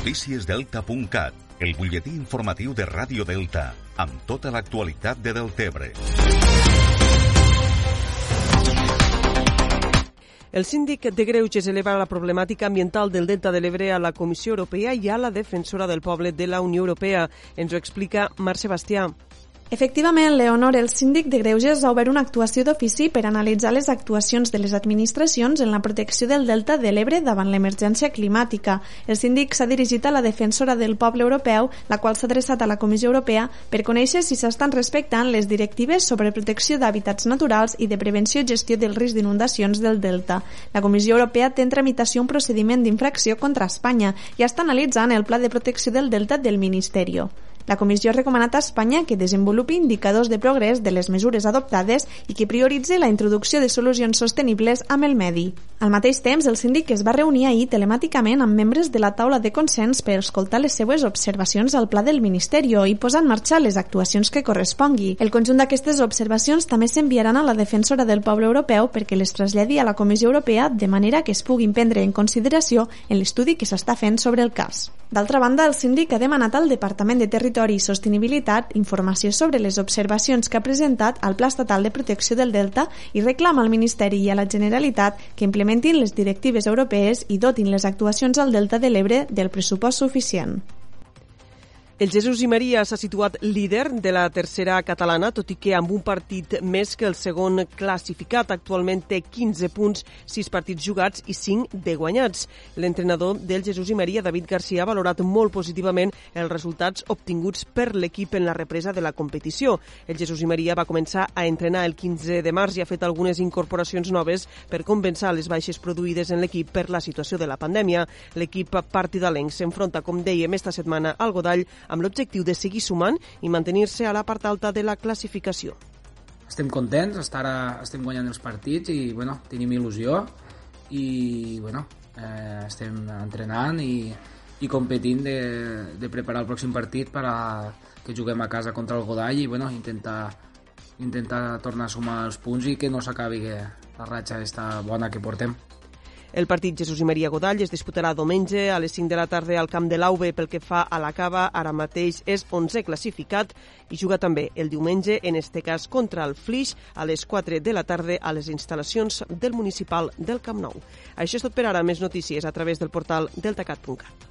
Noticiesdelta.cat, el butlletí informatiu de Ràdio Delta, amb tota l'actualitat de Deltebre. El síndic de Greuges eleva la problemàtica ambiental del Delta de l'Ebre a la Comissió Europea i a la defensora del poble de la Unió Europea. Ens ho explica Marc Sebastià. Efectivament, Leonor, el síndic de Greuges ha obert una actuació d'ofici per analitzar les actuacions de les administracions en la protecció del delta de l'Ebre davant l'emergència climàtica. El síndic s'ha dirigit a la defensora del poble europeu, la qual s'ha adreçat a la Comissió Europea per conèixer si s'estan respectant les directives sobre protecció d'hàbitats naturals i de prevenció i gestió del risc d'inundacions del delta. La Comissió Europea té en tramitació un procediment d'infracció contra Espanya i està analitzant el pla de protecció del delta del Ministeri. La Comissió ha recomanat a Espanya que desenvolupi indicadors de progrés de les mesures adoptades i que prioritzi la introducció de solucions sostenibles amb el medi. Al mateix temps, el síndic es va reunir ahir telemàticament amb membres de la taula de consens per escoltar les seues observacions al pla del Ministeri i posar en marxa les actuacions que correspongui. El conjunt d'aquestes observacions també s'enviaran a la defensora del poble europeu perquè les traslladi a la Comissió Europea de manera que es puguin prendre en consideració en l'estudi que s'està fent sobre el cas. D'altra banda, el síndic ha demanat al Departament de Territori i Sostenibilitat informació sobre les observacions que ha presentat al Pla Estatal de Protecció del Delta i reclama al Ministeri i a la Generalitat que implementin les directives europees i dotin les actuacions al Delta de l'Ebre del pressupost suficient. El Jesús i Maria s'ha situat líder de la tercera catalana, tot i que amb un partit més que el segon classificat. Actualment té 15 punts, 6 partits jugats i 5 de guanyats. L'entrenador del Jesús i Maria, David Garcia, ha valorat molt positivament els resultats obtinguts per l'equip en la represa de la competició. El Jesús i Maria va començar a entrenar el 15 de març i ha fet algunes incorporacions noves per compensar les baixes produïdes en l'equip per la situació de la pandèmia. L'equip partidalenc s'enfronta, com dèiem, esta setmana al Godall amb l'objectiu de seguir sumant i mantenir-se a la part alta de la classificació. Estem contents, estar ara estem guanyant els partits i bueno, tenim il·lusió i bueno, eh, estem entrenant i, i competint de, de preparar el pròxim partit per a que juguem a casa contra el Godall i bueno, intentar, intentar tornar a sumar els punts i que no s'acabi la ratxa esta bona que portem. El partit Jesús i Maria Godall es disputarà diumenge a les 5 de la tarda al camp de l'Auve pel que fa a la cava. Ara mateix és 11 classificat i juga també el diumenge, en este cas contra el Flix, a les 4 de la tarda a les instal·lacions del municipal del Camp Nou. Això és tot per ara. Més notícies a través del portal deltacat.cat.